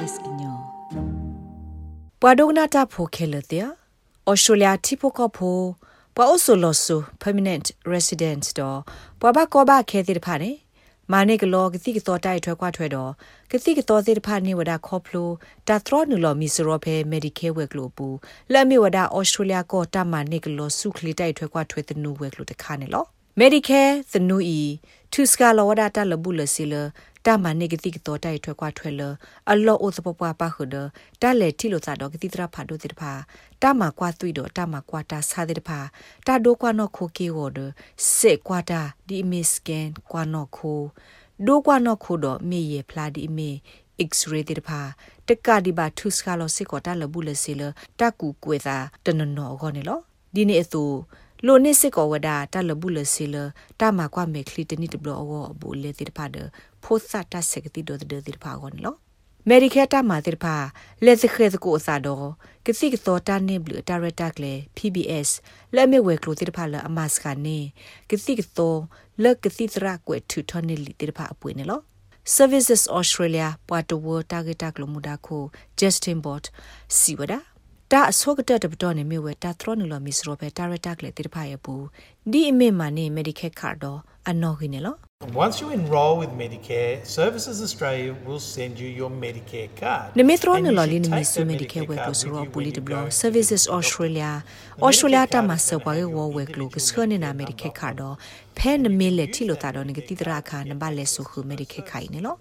SBS ညောပွာဒိုဂနာတာဖိုခဲလတဲ့ဩစတြေးလျတီဖိုကဖိုပွာအိုဆိုလောဆူ permanent resident တော့ပွာဘကောဘခဲတဲ့ဖာနေမာနေကလောကတိကတော်တိုက်ထွဲခွားထွဲတော့ကတိကတော်သေးတဖာနေဝဒခေါဖလိုတာထရနူလောမီစရောဖဲမက်ဒီကဲဝဲကလိုပူလက်မီဝဒဩစတြေးလျကောတာမာနေကလောစုခလီတိုက်ထွဲခွားထွဲတဲ့နူဝဲကလိုတခါနေလော Medicare သနူဤသူစကလောဝဒတာလဘူးလစီလ တာမနေကတိကတော့တိုက်ထွက်ကွာထွက်လအလောအိုစပပွားပါခုဒတာလေတီလိုစာတော့ကတိတရဖာဒိုတိတဖာတာမကွာသွိတော့တာမကွာတာစာတိတဖာတာဒိုကွာနော့ခိုကေဝဒစေကွာတာဒီမီစကန်ကွာနော့ခိုဒိုကွာနော့ခိုတော့မေရဖလာဒီမေ x-ray တိတဖာတက်ကဒီဘာထုစကလောစစ်ကောတာလဘူးလစီလတကူကွေသာတနနောခေါနေလောဒီနေ့အသူ လိုနစ်စစ်ကောဝဒတာလဘူးလစီလတာမကွာမေခလီတနိတဘလောအောဘူလေတိတဖာဒဖိုသတာစကတိဒိုဒတိတဖာကောနော်မေဒီကက်တာမာတိဖာလက်စခဲစကိုအစာတော့ကစီကသောတာနေဘလတာရတာကလေ PBS လက်မေဝဲကလိုတိဖာလအမစကနေကစီကသောလက်ကစီစရာကွဲထူထနေလီတိဖာအပွေနေလော Services Australia ပွာတဝတာဂက်တာကလမူဒါခို Justin Bot စီဝဒါ တာအစောကတတပတော်နေမြဝဲတာထရနလမီစရောပဲတာရတာကလေတိဖာရပူဒီအမေမနေ Medicare card တော့အနော်ခင်းနေလော Once you enroll with Medicare, Services Australia will send you your Medicare card. Ne metro ne lo lin mi su Medicare we ko so puli de blo Services Australia Australia ta ma so pa wo we klo ko so ne na Medicare card do phe ne me le thi lo ta do ne ti tra kha na ba le so khu Medicare khai ne lo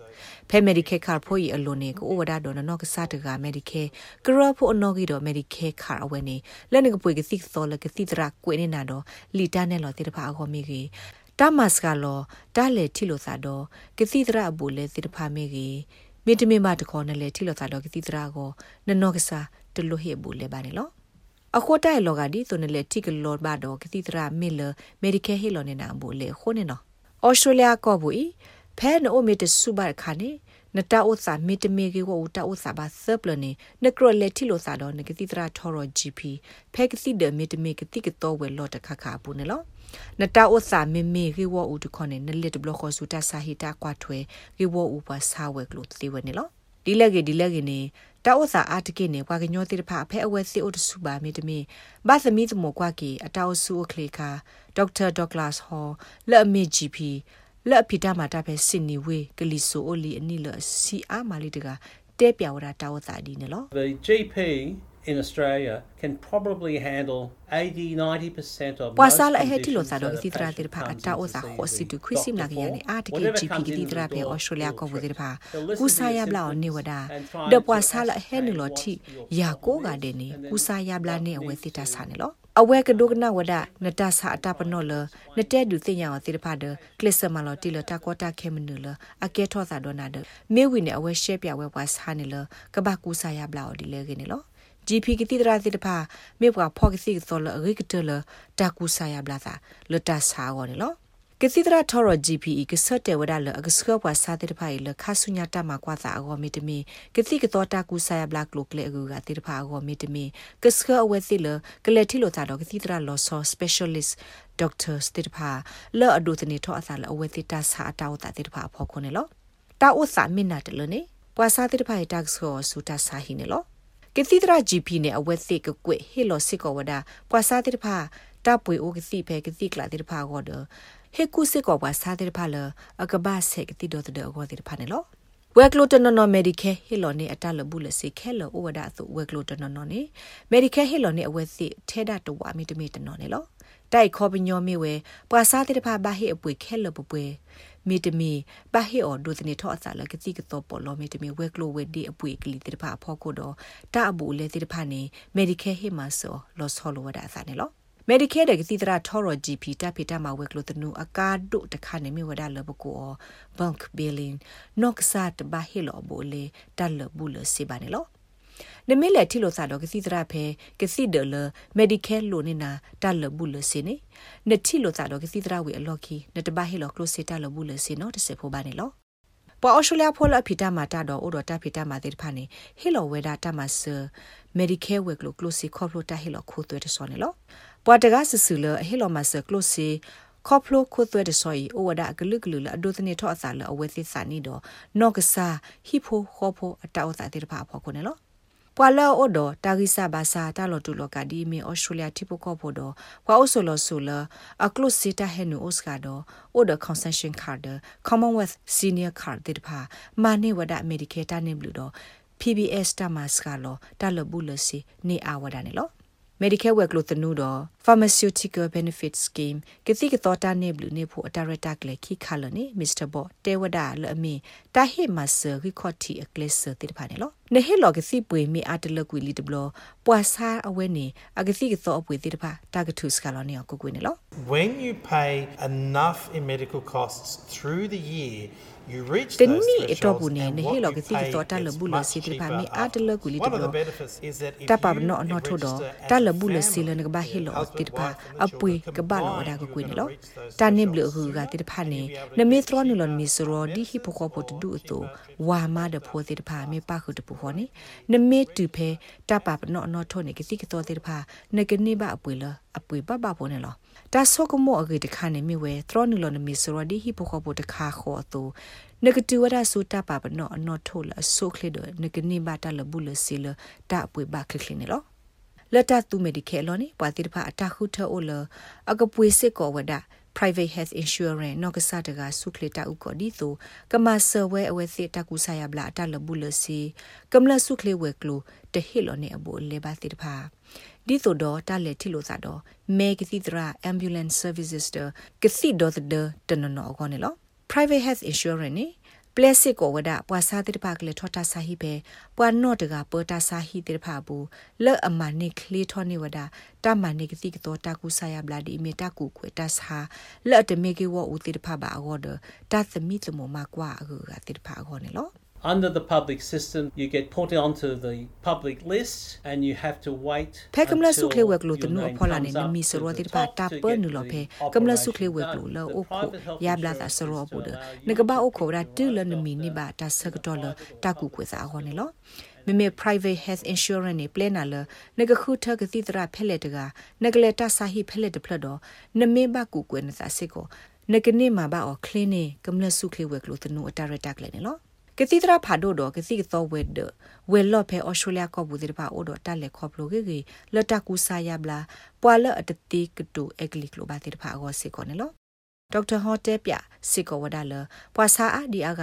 phe Medicare card pho yi alo ne ko o wada do no ka sa ta ga Medicare kro pho no gi do Medicare card awe ne le ne ko pwe ki ti so le ki ti tra kwe ne na do li ta ne lo ti da pha ko mi gi တာမတ်ကလောတာလေထီလိုသာတော့ကတိတရအဘူလေတိတဖာမေကြီးမေတမေမတခေါ်နဲ့လေထီလိုသာတော့ကတိတရာကိုနနော့ကစားတလို့ဟေဘူးလေပါနေလောအခေါ်တိုင်လောကဒီဆိုနေလေတိကလောဘာတော့ကတိတရာမေလမေဒီကဲဟီလောနေနာဘူးလေခိုးနေနော်ဩစတြေးလျကောဘူးဖဲနိုမီတဆူဘတ်ခါနေ နတာဥစာမီတမီကေကိုတာဥစာဘာဆပ်လနေနကရလက်တီလိုစာတော့နကတိတရာထော်ရ GP ဖဲကတိဒမီတမီကတိကတော့ဝဲလော့တခခဘူးနေလောနတာဥစာမီမီကေဝဦးတခွန်နေနလစ်ဘလခေါ်ဆူတာစာဟီတာကွာထွဲကေဝဦးပါစာဝဲကလို့သေဝဲနေလောဒီလက်ကေဒီလက်ကေနေတာဥစာအာတကိနေကွာကညောတိတဖအဖဲအဝဲစီအိုတဆူပါမီတမီဘာသမီးသမကွာကေအတောက်ဆူအခလေခါဒေါက်တာဒေါက်လတ်ဟောလက်အမီ GP လက်ဖီတာမာတာပဲစင်နီဝေကလီဆိုအိုလီအနိလစီအာမာလီတကတဲပြော်ရာတာဝသာဒီနော် The GP in Australia can probably handle 80 90% of ပွာဆာလဟဲတီလိုစာတော့ဒီတရာတေဖာအတာအိုစာခေါ်စီတူခွစီမလာကရနေအာတကေ GP ကဒီတရာပဲဩစတြေးလျကောဝဒီဖာကူဆာယဘလာနေဝဒါဒပွာဆာလဟဲနီလိုတီယာကိုကတဲ့နေကူဆာယဘလာနေ အဝဲစစ်တာဆာနေလောအဝဲကဒုကနာဝဒနတဆာအတပနောလနတဲဒူတင်ညာတိဖာဒကလစ်စမလောတီလတာကောတာခဲမနူလအကဲထောသာဒေါနာဒမေဝီနေအဝဲရှဲပြဝဲပွားဆာနေလကဘာကူဆာယဘလာဒီလေကနေလော GP ကတိတရာတိတဖာမေဘွာဖော့ကစီသောလရိကတလတာကူဆာယဘလာသာလတာဆာကောနော် ကစီတရာထော်ရ GPE ကစတဲ့ဝဒါလအကစကပွားစာတဲ့ဖိုင်လခါဆုညာတမကွာသာအကောမီတမီကတိကတော့တာကူဆာယဘလကလုကလေအကူကတိတဖာအကောမီတမီကစကအဝဲစီလကလေတီလိုတာတော့ကတိတရာလောဆော specialist doctor တိတဖာလောအဒုတနေထောအသာလအဝဲတိတာစာအတောတာတိတဖာဖော်ခွနေလောတာဥစာမိနာတလနေပွာစာတိတဖာတက်ဆောဆူတာစာဟိနေလောကတိတရာ GP နဲ့အဝက်သိကကွေဟီလိုစစ်ကောဝဒပွာစားတိတဖာတပ်ပွေအိုကစီဖဲကတိကလာတိတဖာကောဒ ဟေကုစစ်ကောပွာစားတိတဖာလအကဘာဆက်ကတိဒိုတဒေကောတိတဖာနေလောဝက်ကလိုတနော်နော်မေဒီကဲဟီလိုနေအတလဘူးလစီခဲလောဝဒသုဝက်ကလိုတနော်နော်နေမေဒီကဲဟီလိုနေအဝက်သိထဲဒတဝအမီတမီတနော်နေလောတိုက်ခေါ်ပညောမီဝဲပွာစားတိတဖာဘာဟိအပွေခဲလောပပွေမီတမီပါဟီအော်ဒိုတနေထောအစာလကတိကတော့ပေါ်လောမီတမီဝက်ကလိုဝဲဒီအပွေကလီတိတဖာဖောကိုတော့တာအဘူလေတိတဖာနေမေဒီကယ်ဟီမဆောလောဆောလိုဝဒါစာနေလော Medicare တဲ့ကတိတရာထော်ရ GP တပ်ဖိတမှာဝက်ကလို့တနူအကာဒုတခါနေမြဝဒါလဘကို bulk billing နော့ကဆတ်ဘာဟီလောဘိုလေတက်လဘူးလစီပါနေလောနမေလက်ထီလိုစာတော့ကစီတရဖဲကစီဒလမက်ဒီကယ်လိုနေနာတလဘူးလစင်းနေနထီလိုစာတော့ကစီတရဝေအလော်ခီနတဘဟီလောကလိုစီတလဘူးလစင်းနော်တစေဖို့ပါနေလောပေါ်အော်စတြေးလျဖိုလအဖီတာမာတာတော့အိုတော်တာဖီတာမာတေဖာနေဟီလိုဝဲဒါတာမဆာမက်ဒီကယ်ဝဲကလိုကလိုစီခေါပလိုတာဟီလိုခိုးသွဲတဆောနေလော ပွာတကဆဆူလဟီလိုမဆာကလိုစီခေါပလိုခိုသွဲတဆော်ဤဩဝဒဂလုဂလုလအဒုသနေထောအစာလအဝဲစစ်စာနီတော့နော့ကစားဟီဖိုခေါဖိုအတောက်စာတေတဖာဖော်ခုနေလောပွာလောအိုဒတာဂိဆာဘာစာတာလောတူလောကဒီမီဩစတြေးလျတိပိုကောဖို့တော့ပွာအိုဆိုလောဆိုလအကလုစီတာဟဲနူဩစကာတော့အိုဒကွန်ဆန်ရှင်ကာဒ Commonwealth Senior Card တေတဖာမာနေဝဒအမေရိကေတာနေဘလူတော့ PBS တာမတ်စကလောတာလဘူးလစီနေအဝဒနေလော Medicare work lo tanu do pharmaceutical benefit scheme ကတိကတော်တာနေဘလူနေဖို့အတရတာကလေခိခါလနေ Mr. Bo တေဝဒါလအမီတာဟိမဆာရီခေါတီအကလစ်တိတဖာနေလောနေဟေလောကစီပွေမီအတလကွီလီတဘလပွာဆာအဝဲနေအကတိကတော်အပွေတိတဖာတာကထုစကလောနေကိုကွေနေလော When you pay enough in medical costs through the year တနီအတော့ဘူးနေနေဟေလောကစီတော့တလဘူးလစီတိဖာမီအတလကူလီတဘတပပနောနောထိုတော့တလဘူးလစီလနကဘာဟေလောတိတဖာအပွေကဘာလောဒါကကွေနေလောတနိဘလဟူကတိတဖာနေနမေထရနုလမီစရောဒီဟီပိုကောပိုတူအတူဝါမဒဖိုတိတဖာမေပါခုတပူခေါနေနမေတူဖဲတပပနောနောထိုနေကစီကတော့တိတဖာနကနေဘာအပွေလအပွေပပပေါ်နေလောတာဆောကမောအဂေတခါနေမိဝဲထရနုလနမီစရောဒီဟီပိုကောပိုတခါခေါ်အတူနဂတူဝရဆူတာပါပနောအနောထိုလဆိုခလီဒနဂနိဘာတလဘူးလစီလတာပွေဘာခလီနေလော လတတူမီဒီကေလောနီပွာတိဖာအတခုထောလအကပွေစစ်ကောဝဒ private health insurance နောက်ကစားတကဆုခလတာဥကောဒီဆိုကမဆဝဲအဝဲစစ်တကူဆာယဘလာတလဘူးလစီကမလဆုခလေဝဲကလိုတဟီလောနေအဘူလေဘာတိဖာဒီဆိုတော့တလက်ထီလို့စားတော့မေကတိတရာ ambulance services တကစီဒေါ်တဲ့တနနောကောနေလော private health insurance ni plastic ko wada pwa sa te pa kle thota sa hi be pwa no de ga pota sa hi te pha bu le ama ni kle tho ni wada ta ma ni kiti ko ta ku sa ya bla di me ta ku kwe ta sa le de me ke wo u te pha ba go de ta thmi tmo ma kwa a ga te pha go ne lo under the public system you get put onto the public list and you have to wait phekamla sukle wek lo tnu phola ne mi soro dir pa ta pa nu lo phe kamla sukle wek lo lo o kho ya bla ta soro bu de ne ka ba o kho da tu lo ne mi ni ba ta sak to lo ta ku ku sa ho ne lo မမေ private health insurance နေ plan နာလနဂခုထကတိတရဖက်လက်တကနဂလက်တဆာဟိဖက်လက်တဖလတော့နမေဘကူကွေနစာစစ်ကိုနကနေမှာပါအော် clinic ကမလစုခလေးဝက်လို့တနူအတရတက်လဲနော် ကတိတရာဖာဒိုတော့ကတိသောဝဲဒဝဲလော့ဖဲဩစတြေးလျကောဘူးဒီပါအိုတော့တက်လက်ခေါပလိုကေကေလတကူဆာယဘလာပွာလအတတိကတူအဂလီကလိုဘာတိဖာအောစေကောနေလောဒေါက်တာဟော့တဲပြစစ်ကောဝဒါလပွာစာအဒီအက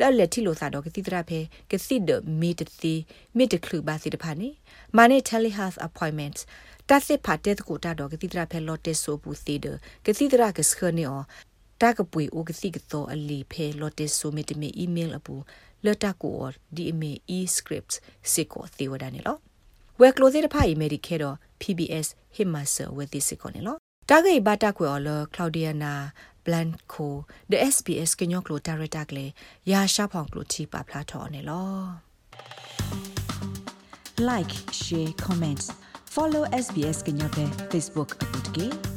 လက်လက်တီလိုသာတော့ကတိတရာဖဲကတိဒမီတတိမီတကလူဘာစီတဖာနေမာနေ telehealth appointments တသက်ဖာတဲ့ကိုတာတော့ကတိတရာဖဲလော့တက်ဆိုဘူးသေးတယ်ကတိတရာကစခနေအော တာကပွေအိုကတိကတော့အလီဖဲလော့တက်ဆိုမီတမီ email အပူလတာကိုဒီအမေ e script စေကိုသေဝဒနေလောဝဲကလိုသေးတဖိုင်မေဒီကေတော့ PBS ဟိမဆာဝဲဒီစေကိုနေလောတာဂေဘာတာကွေအော်လကလော်ဒီယာနာဘလန်ကို the SBS ကညောကလိုဒါရတာကလေရာရှာဖောင်ကလိုချီပါဖလာထော်နေလော like share comments follow SBS ကညောတဲ့ Facebook အပုတ်ကေ